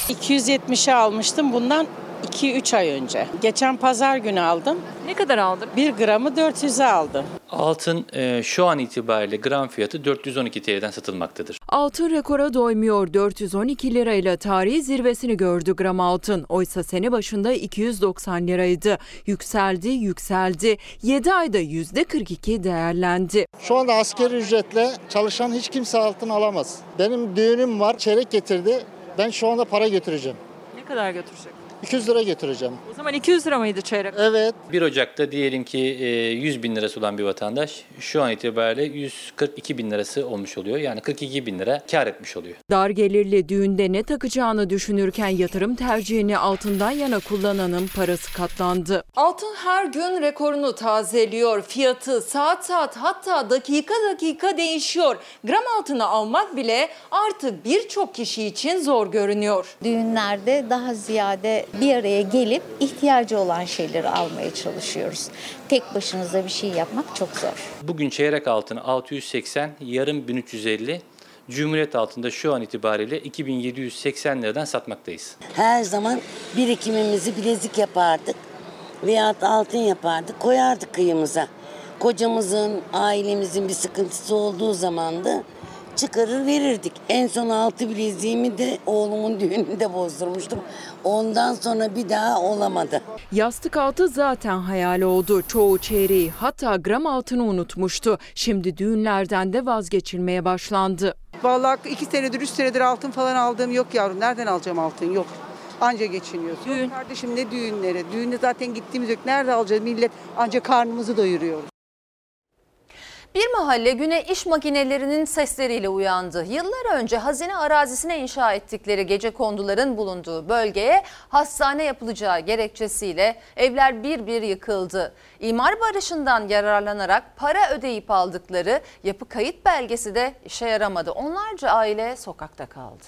270'e almıştım bundan 2-3 ay önce. Geçen pazar günü aldım. Ne kadar aldın? 1 gramı 400'e aldım. Altın e, şu an itibariyle gram fiyatı 412 TL'den satılmaktadır. Altın rekora doymuyor. 412 lirayla tarihi zirvesini gördü gram altın. Oysa sene başında 290 liraydı. Yükseldi, yükseldi. 7 ayda %42 değerlendi. Şu anda asgari ücretle çalışan hiç kimse altın alamaz. Benim düğünüm var, çeyrek getirdi. Ben şu anda para götüreceğim. Ne kadar götürecek? 200 lira getireceğim. O zaman 200 lira mıydı çeyrek? Evet. 1 Ocak'ta diyelim ki e, 100 bin lirası olan bir vatandaş şu an itibariyle 142 bin lirası olmuş oluyor. Yani 42 bin lira kar etmiş oluyor. Dar gelirli düğünde ne takacağını düşünürken yatırım tercihini altından yana kullananın parası katlandı. Altın her gün rekorunu tazeliyor. Fiyatı saat saat hatta dakika dakika değişiyor. Gram altını almak bile artık birçok kişi için zor görünüyor. Düğünlerde daha ziyade bir araya gelip ihtiyacı olan şeyleri almaya çalışıyoruz. Tek başınıza bir şey yapmak çok zor. Bugün çeyrek altını 680, yarım 1350, Cumhuriyet altında şu an itibariyle 2780 liradan satmaktayız. Her zaman birikimimizi bilezik yapardık veyahut altın yapardık koyardık kıyımıza. Kocamızın, ailemizin bir sıkıntısı olduğu zaman da çıkarır verirdik. En son altı bileziğimi de oğlumun düğününde bozdurmuştum. Ondan sonra bir daha olamadı. Yastık altı zaten hayal oldu. Çoğu çeyreği hatta gram altını unutmuştu. Şimdi düğünlerden de vazgeçilmeye başlandı. Vallahi iki senedir, üç senedir altın falan aldığım yok yavrum. Nereden alacağım altın? Yok. Anca geçiniyoruz. Düğün. Kardeşim ne düğünleri? Düğünde zaten gittiğimiz yok. Nerede alacağız? Millet anca karnımızı doyuruyoruz. Bir mahalle güne iş makinelerinin sesleriyle uyandı. Yıllar önce hazine arazisine inşa ettikleri gece konduların bulunduğu bölgeye hastane yapılacağı gerekçesiyle evler bir bir yıkıldı. İmar barışından yararlanarak para ödeyip aldıkları yapı kayıt belgesi de işe yaramadı. Onlarca aile sokakta kaldı.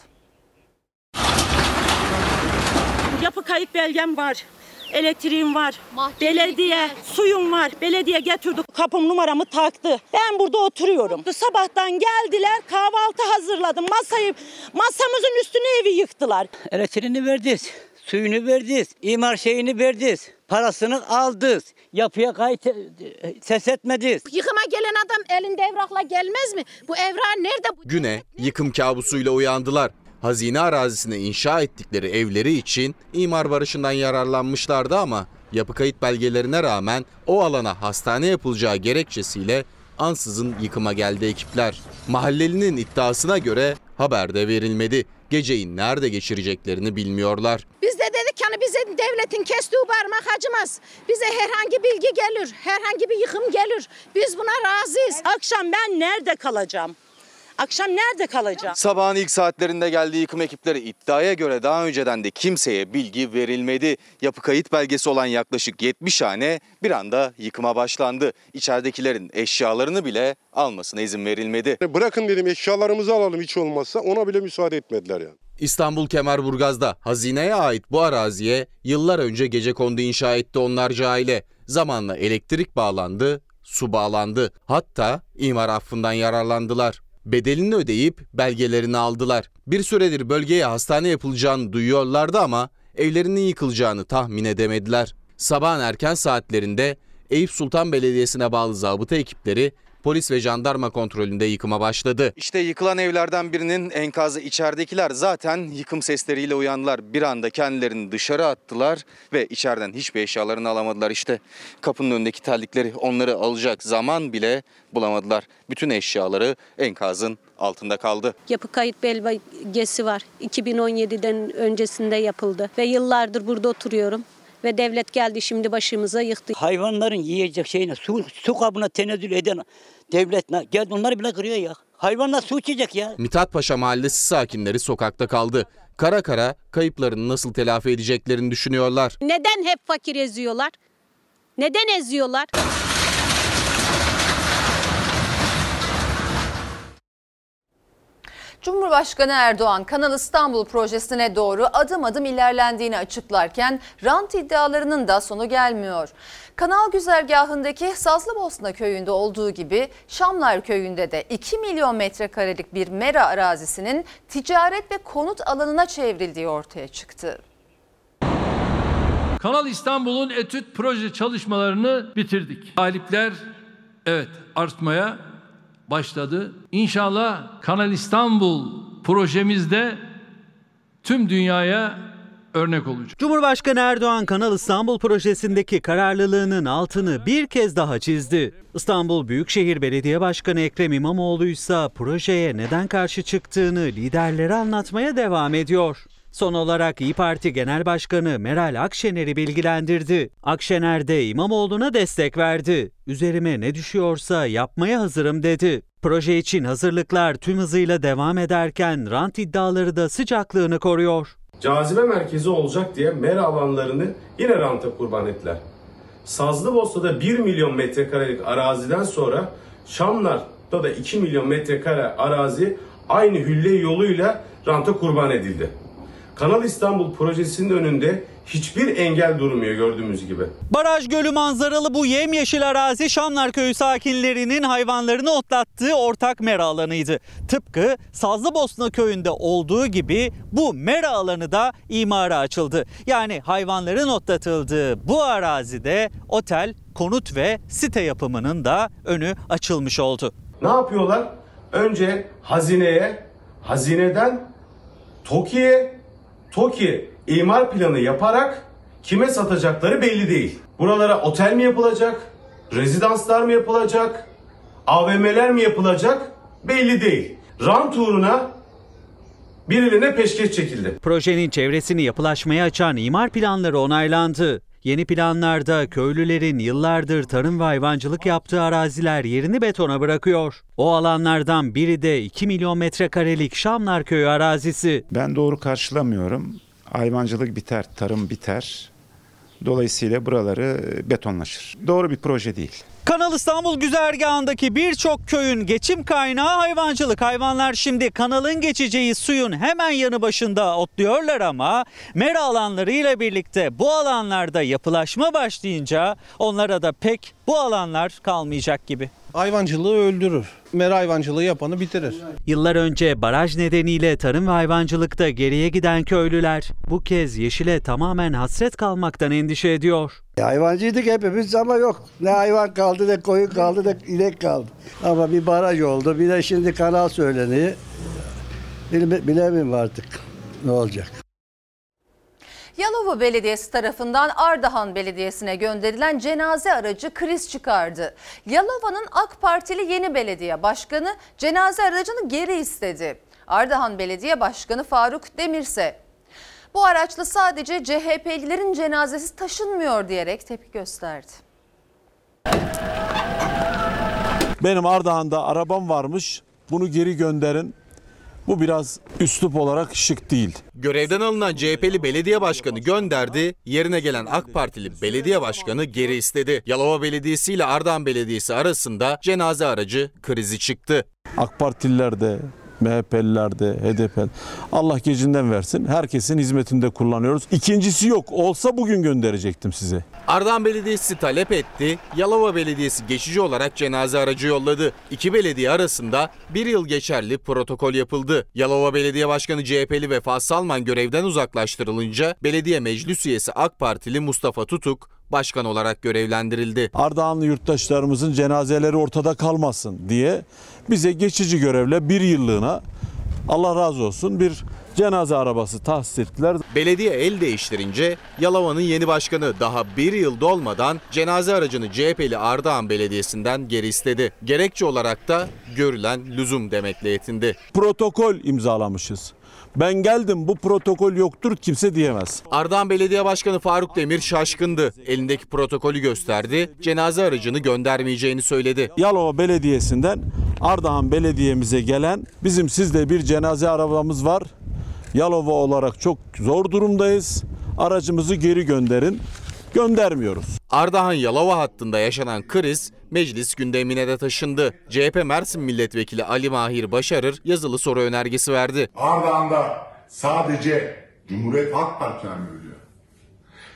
Yapı kayıt belgem var. Elektriğim var. Belediye, suyum var. Belediye getirdi. Kapım numaramı taktı. Ben burada oturuyorum. Sabahtan geldiler kahvaltı hazırladım. Masayı, masamızın üstüne evi yıktılar. Elektriğini verdiniz, suyunu verdiniz, imar şeyini verdiniz, parasını aldınız. Yapıya kayıt e, ses etmediniz. Yıkıma gelen adam elinde evrakla gelmez mi? Bu evrak nerede? Güne yıkım kabusuyla uyandılar. Hazine arazisine inşa ettikleri evleri için imar barışından yararlanmışlardı ama yapı kayıt belgelerine rağmen o alana hastane yapılacağı gerekçesiyle ansızın yıkıma geldi ekipler. Mahallelinin iddiasına göre haber de verilmedi. geceyi nerede geçireceklerini bilmiyorlar. Biz de dedik yani bize devletin kestiği parmak acımaz. Bize herhangi bilgi gelir, herhangi bir yıkım gelir. Biz buna razıyız. Akşam ben nerede kalacağım? Akşam nerede kalacağım? Sabahın ilk saatlerinde geldiği yıkım ekipleri iddiaya göre daha önceden de kimseye bilgi verilmedi. Yapı kayıt belgesi olan yaklaşık 70 hane bir anda yıkıma başlandı. İçeridekilerin eşyalarını bile almasına izin verilmedi. Bırakın dedim eşyalarımızı alalım hiç olmazsa ona bile müsaade etmediler yani. İstanbul Kemerburgaz'da hazineye ait bu araziye yıllar önce gece kondu inşa etti onlarca aile. Zamanla elektrik bağlandı, su bağlandı. Hatta imar affından yararlandılar. Bedelini ödeyip belgelerini aldılar. Bir süredir bölgeye hastane yapılacağını duyuyorlardı ama evlerinin yıkılacağını tahmin edemediler. Sabahın erken saatlerinde Eyüp Sultan Belediyesi'ne bağlı zabıta ekipleri polis ve jandarma kontrolünde yıkıma başladı. İşte yıkılan evlerden birinin enkazı içeridekiler zaten yıkım sesleriyle uyandılar. Bir anda kendilerini dışarı attılar ve içeriden hiçbir eşyalarını alamadılar. İşte kapının önündeki terlikleri onları alacak zaman bile bulamadılar. Bütün eşyaları enkazın altında kaldı. Yapı kayıt belgesi var. 2017'den öncesinde yapıldı ve yıllardır burada oturuyorum. Ve devlet geldi şimdi başımıza yıktı. Hayvanların yiyecek şeyine su, su kabına tenezzül eden devlet ne- geldi onları bile kırıyor ya. Hayvanlar su içecek ya. Mithat Paşa Mahallesi sakinleri sokakta kaldı. Kara kara kayıplarını nasıl telafi edeceklerini düşünüyorlar. Neden hep fakir eziyorlar? Neden eziyorlar? Cumhurbaşkanı Erdoğan Kanal İstanbul projesine doğru adım adım ilerlendiğini açıklarken rant iddialarının da sonu gelmiyor. Kanal güzergahındaki Sazlıbosna köyünde olduğu gibi Şamlar köyünde de 2 milyon metrekarelik bir mera arazisinin ticaret ve konut alanına çevrildiği ortaya çıktı. Kanal İstanbul'un etüt proje çalışmalarını bitirdik. Talipler evet artmaya başladı. İnşallah Kanal İstanbul projemizde tüm dünyaya örnek olacak. Cumhurbaşkanı Erdoğan Kanal İstanbul projesindeki kararlılığının altını bir kez daha çizdi. İstanbul Büyükşehir Belediye Başkanı Ekrem İmamoğlu ise projeye neden karşı çıktığını liderlere anlatmaya devam ediyor. Son olarak İyi Parti Genel Başkanı Meral Akşener'i bilgilendirdi. Akşener de İmamoğlu'na destek verdi. Üzerime ne düşüyorsa yapmaya hazırım dedi. Proje için hazırlıklar tüm hızıyla devam ederken rant iddiaları da sıcaklığını koruyor. cazibe merkezi olacak diye mera alanlarını yine ranta kurban ettiler. Sazlıbosna'da 1 milyon metrekarelik araziden sonra Şamlar'da da 2 milyon metrekare arazi aynı hülle yoluyla ranta kurban edildi. Kanal İstanbul projesinin önünde hiçbir engel durmuyor gördüğümüz gibi. Baraj gölü manzaralı bu yemyeşil arazi Şamlar Köyü sakinlerinin hayvanlarını otlattığı ortak mera alanıydı. Tıpkı Sazlıbosna Köyü'nde olduğu gibi bu mera alanı da imara açıldı. Yani hayvanların otlatıldığı bu arazide otel, konut ve site yapımının da önü açılmış oldu. Ne yapıyorlar? Önce hazineye, hazineden TOKİ'ye, TOKİ imar planı yaparak kime satacakları belli değil. Buralara otel mi yapılacak, rezidanslar mı yapılacak, AVM'ler mi yapılacak belli değil. Rant uğruna birilerine peşkeş çekildi. Projenin çevresini yapılaşmaya açan imar planları onaylandı. Yeni planlarda köylülerin yıllardır tarım ve hayvancılık yaptığı araziler yerini betona bırakıyor. O alanlardan biri de 2 milyon metrekarelik Şamlar Köyü arazisi. Ben doğru karşılamıyorum. Hayvancılık biter, tarım biter. Dolayısıyla buraları betonlaşır. Doğru bir proje değil. Kanal İstanbul güzergahındaki birçok köyün geçim kaynağı hayvancılık. Hayvanlar şimdi kanalın geçeceği suyun hemen yanı başında otluyorlar ama mera alanları ile birlikte bu alanlarda yapılaşma başlayınca onlara da pek bu alanlar kalmayacak gibi. Hayvancılığı öldürür. Mera hayvancılığı yapanı bitirir. Yıllar önce baraj nedeniyle tarım ve hayvancılıkta geriye giden köylüler bu kez yeşile tamamen hasret kalmaktan endişe ediyor. Hayvancıydık hepimiz ama yok. Ne hayvan kaldı ne koyun kaldı ne inek kaldı. Ama bir baraj oldu bir de şimdi kanal söyleniyor. Bile, bilemiyorum artık ne olacak. Yalova Belediyesi tarafından Ardahan Belediyesi'ne gönderilen cenaze aracı kriz çıkardı. Yalova'nın AK Partili yeni belediye başkanı cenaze aracını geri istedi. Ardahan Belediye Başkanı Faruk Demirse bu araçla sadece CHP'lilerin cenazesi taşınmıyor diyerek tepki gösterdi. Benim Ardahan'da arabam varmış. Bunu geri gönderin. Bu biraz üslup olarak şık değil. Görevden alınan CHP'li belediye başkanı gönderdi, yerine gelen AK Partili belediye başkanı geri istedi. Yalova Belediyesi ile Ardahan Belediyesi arasında cenaze aracı krizi çıktı. AK Partililer de, MHP'liler de, HDP. Allah gecinden versin. Herkesin hizmetinde kullanıyoruz. İkincisi yok. Olsa bugün gönderecektim size. Ardahan Belediyesi talep etti, Yalova Belediyesi geçici olarak cenaze aracı yolladı. İki belediye arasında bir yıl geçerli protokol yapıldı. Yalova Belediye Başkanı CHP'li Vefa Salman görevden uzaklaştırılınca belediye meclis üyesi AK Partili Mustafa Tutuk başkan olarak görevlendirildi. Ardahanlı yurttaşlarımızın cenazeleri ortada kalmasın diye bize geçici görevle bir yıllığına Allah razı olsun bir cenaze arabası tahsis ettiler. Belediye el değiştirince Yalova'nın yeni başkanı daha bir yıl dolmadan cenaze aracını CHP'li Ardahan Belediyesi'nden geri istedi. Gerekçe olarak da görülen lüzum demekle yetindi. Protokol imzalamışız. Ben geldim bu protokol yoktur kimse diyemez. Ardahan Belediye Başkanı Faruk Demir şaşkındı. Elindeki protokolü gösterdi. Cenaze aracını göndermeyeceğini söyledi. Yalova Belediyesi'nden Ardahan Belediye'mize gelen bizim sizde bir cenaze arabamız var. Yalova olarak çok zor durumdayız. Aracımızı geri gönderin. Göndermiyoruz. Ardahan Yalova hattında yaşanan kriz meclis gündemine de taşındı. CHP Mersin Milletvekili Ali Mahir Başarır yazılı soru önergesi verdi. Ardahan'da sadece Cumhuriyet Halk Partileri mi ölüyor?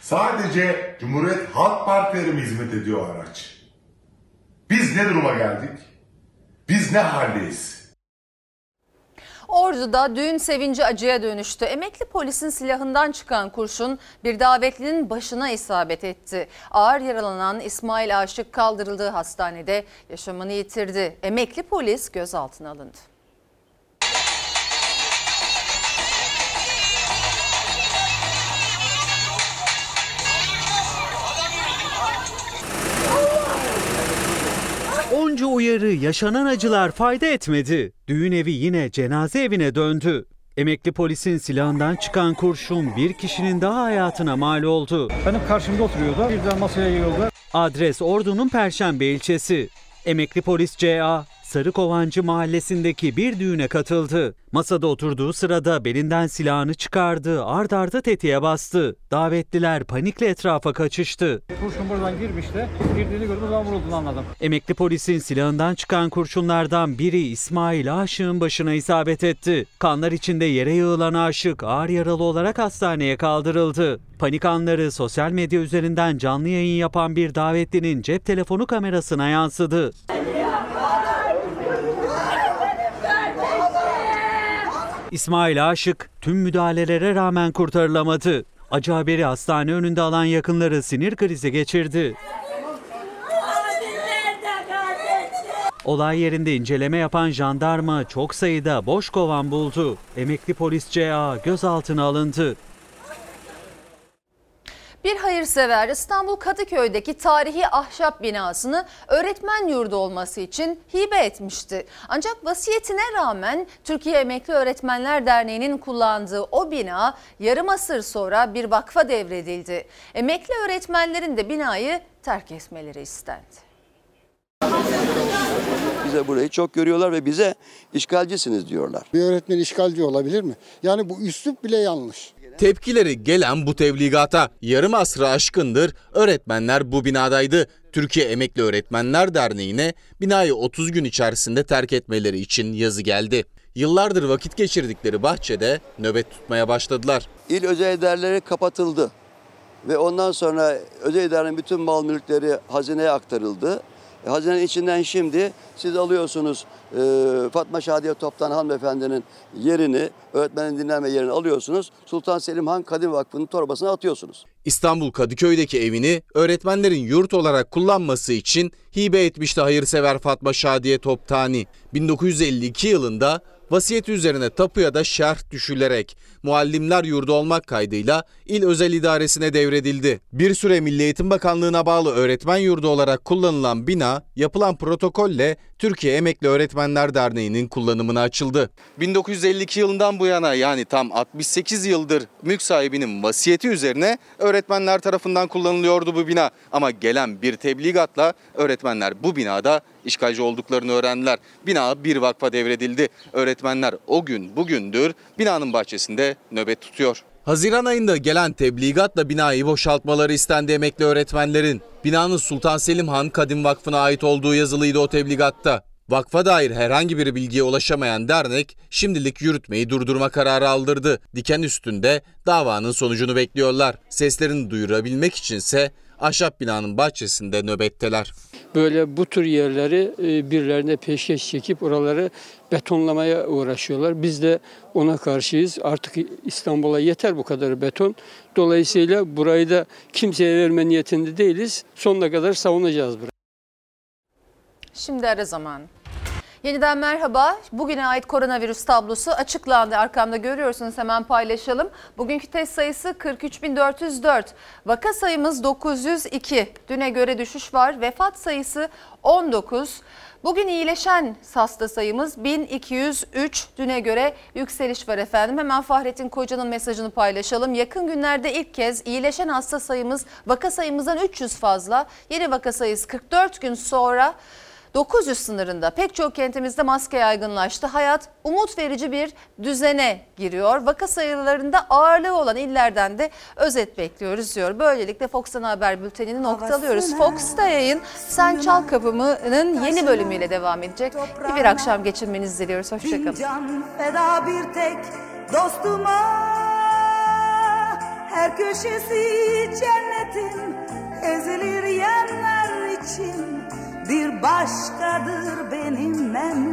Sadece Cumhuriyet Halk Partileri mi hizmet ediyor araç? Biz ne duruma geldik? Biz ne haldeyiz? Ordu'da düğün sevinci acıya dönüştü. Emekli polisin silahından çıkan kurşun bir davetlinin başına isabet etti. Ağır yaralanan İsmail Aşık kaldırıldığı hastanede yaşamını yitirdi. Emekli polis gözaltına alındı. Onca uyarı, yaşanan acılar fayda etmedi. Düğün evi yine cenaze evine döndü. Emekli polisin silahından çıkan kurşun bir kişinin daha hayatına mal oldu. Benim karşımda oturuyordu. Birden masaya yığıldı. Adres Ordu'nun Perşembe ilçesi. Emekli polis CA, Sarıkovancı mahallesindeki bir düğüne katıldı. Masada oturduğu sırada belinden silahını çıkardı, ard arda tetiğe bastı. Davetliler panikle etrafa kaçıştı. Kurşun buradan girmişti. Girdiğini gördüm zaman vurulduğunu anladım. Emekli polisin silahından çıkan kurşunlardan biri İsmail Aşık'ın başına isabet etti. Kanlar içinde yere yığılan Aşık ağır yaralı olarak hastaneye kaldırıldı. Panik anları sosyal medya üzerinden canlı yayın yapan bir davetlinin cep telefonu kamerasına yansıdı. İsmail Aşık tüm müdahalelere rağmen kurtarılamadı. Acı haberi hastane önünde alan yakınları sinir krizi geçirdi. Olay yerinde inceleme yapan jandarma çok sayıda boş kovan buldu. Emekli polis CA gözaltına alındı. Bir hayırsever İstanbul Kadıköy'deki tarihi ahşap binasını öğretmen yurdu olması için hibe etmişti. Ancak vasiyetine rağmen Türkiye Emekli Öğretmenler Derneği'nin kullandığı o bina yarım asır sonra bir vakfa devredildi. Emekli öğretmenlerin de binayı terk etmeleri istendi. Bize burayı çok görüyorlar ve bize işgalcisiniz diyorlar. Bir öğretmen işgalci olabilir mi? Yani bu üslup bile yanlış. Tepkileri gelen bu tebligata yarım asrı aşkındır öğretmenler bu binadaydı. Türkiye Emekli Öğretmenler Derneği'ne binayı 30 gün içerisinde terk etmeleri için yazı geldi. Yıllardır vakit geçirdikleri bahçede nöbet tutmaya başladılar. İl özel idareleri kapatıldı ve ondan sonra özel idarenin bütün mal mülkleri hazineye aktarıldı. E, hazinenin içinden şimdi siz alıyorsunuz e, Fatma Şadiye Toptan hanımefendinin yerini, öğretmenin dinlenme yerini alıyorsunuz. Sultan Selim Han Kadim Vakfı'nın torbasına atıyorsunuz. İstanbul Kadıköy'deki evini öğretmenlerin yurt olarak kullanması için hibe etmişti hayırsever Fatma Şadiye Toptani. 1952 yılında vasiyeti üzerine tapuya da şerh düşülerek muallimler yurdu olmak kaydıyla il özel idaresine devredildi. Bir süre Milli Eğitim Bakanlığı'na bağlı öğretmen yurdu olarak kullanılan bina yapılan protokolle Türk Türkiye Emekli Öğretmenler Derneği'nin kullanımına açıldı. 1952 yılından bu yana yani tam 68 yıldır mülk sahibinin vasiyeti üzerine öğretmenler tarafından kullanılıyordu bu bina. Ama gelen bir tebligatla öğretmenler bu binada işgalci olduklarını öğrendiler. Bina bir vakfa devredildi. Öğretmenler o gün bugündür binanın bahçesinde nöbet tutuyor. Haziran ayında gelen tebligatla binayı boşaltmaları istendi emekli öğretmenlerin. Binanın Sultan Selim Han Kadim Vakfı'na ait olduğu yazılıydı o tebligatta. Vakfa dair herhangi bir bilgiye ulaşamayan dernek şimdilik yürütmeyi durdurma kararı aldırdı. Diken üstünde davanın sonucunu bekliyorlar. Seslerini duyurabilmek içinse ahşap binanın bahçesinde nöbetteler. Böyle bu tür yerleri e, birilerine peşkeş çekip oraları betonlamaya uğraşıyorlar. Biz de ona karşıyız. Artık İstanbul'a yeter bu kadar beton. Dolayısıyla burayı da kimseye verme niyetinde değiliz. Sonuna kadar savunacağız burayı. Şimdi ara zaman. Yeniden merhaba. Bugüne ait koronavirüs tablosu açıklandı. Arkamda görüyorsunuz hemen paylaşalım. Bugünkü test sayısı 43.404. Vaka sayımız 902. Düne göre düşüş var. Vefat sayısı 19. Bugün iyileşen hasta sayımız 1203. Düne göre yükseliş var efendim. Hemen Fahrettin Koca'nın mesajını paylaşalım. Yakın günlerde ilk kez iyileşen hasta sayımız vaka sayımızdan 300 fazla. Yeni vaka sayısı 44 gün sonra 900 sınırında pek çok kentimizde maske yaygınlaştı. Hayat umut verici bir düzene giriyor. Vaka sayılarında ağırlığı olan illerden de özet bekliyoruz diyor. Böylelikle Fox Ana Haber Bülteni'ni noktalıyoruz. Fox'ta yayın Sen Çal Kapımı'nın yeni bölümüyle devam edecek. İyi bir akşam geçirmenizi diliyoruz. Hoşçakalın. Fincan feda bir tek dostuma Her köşesi cennetin ezilir yerler için Bir başkadır benim memleketim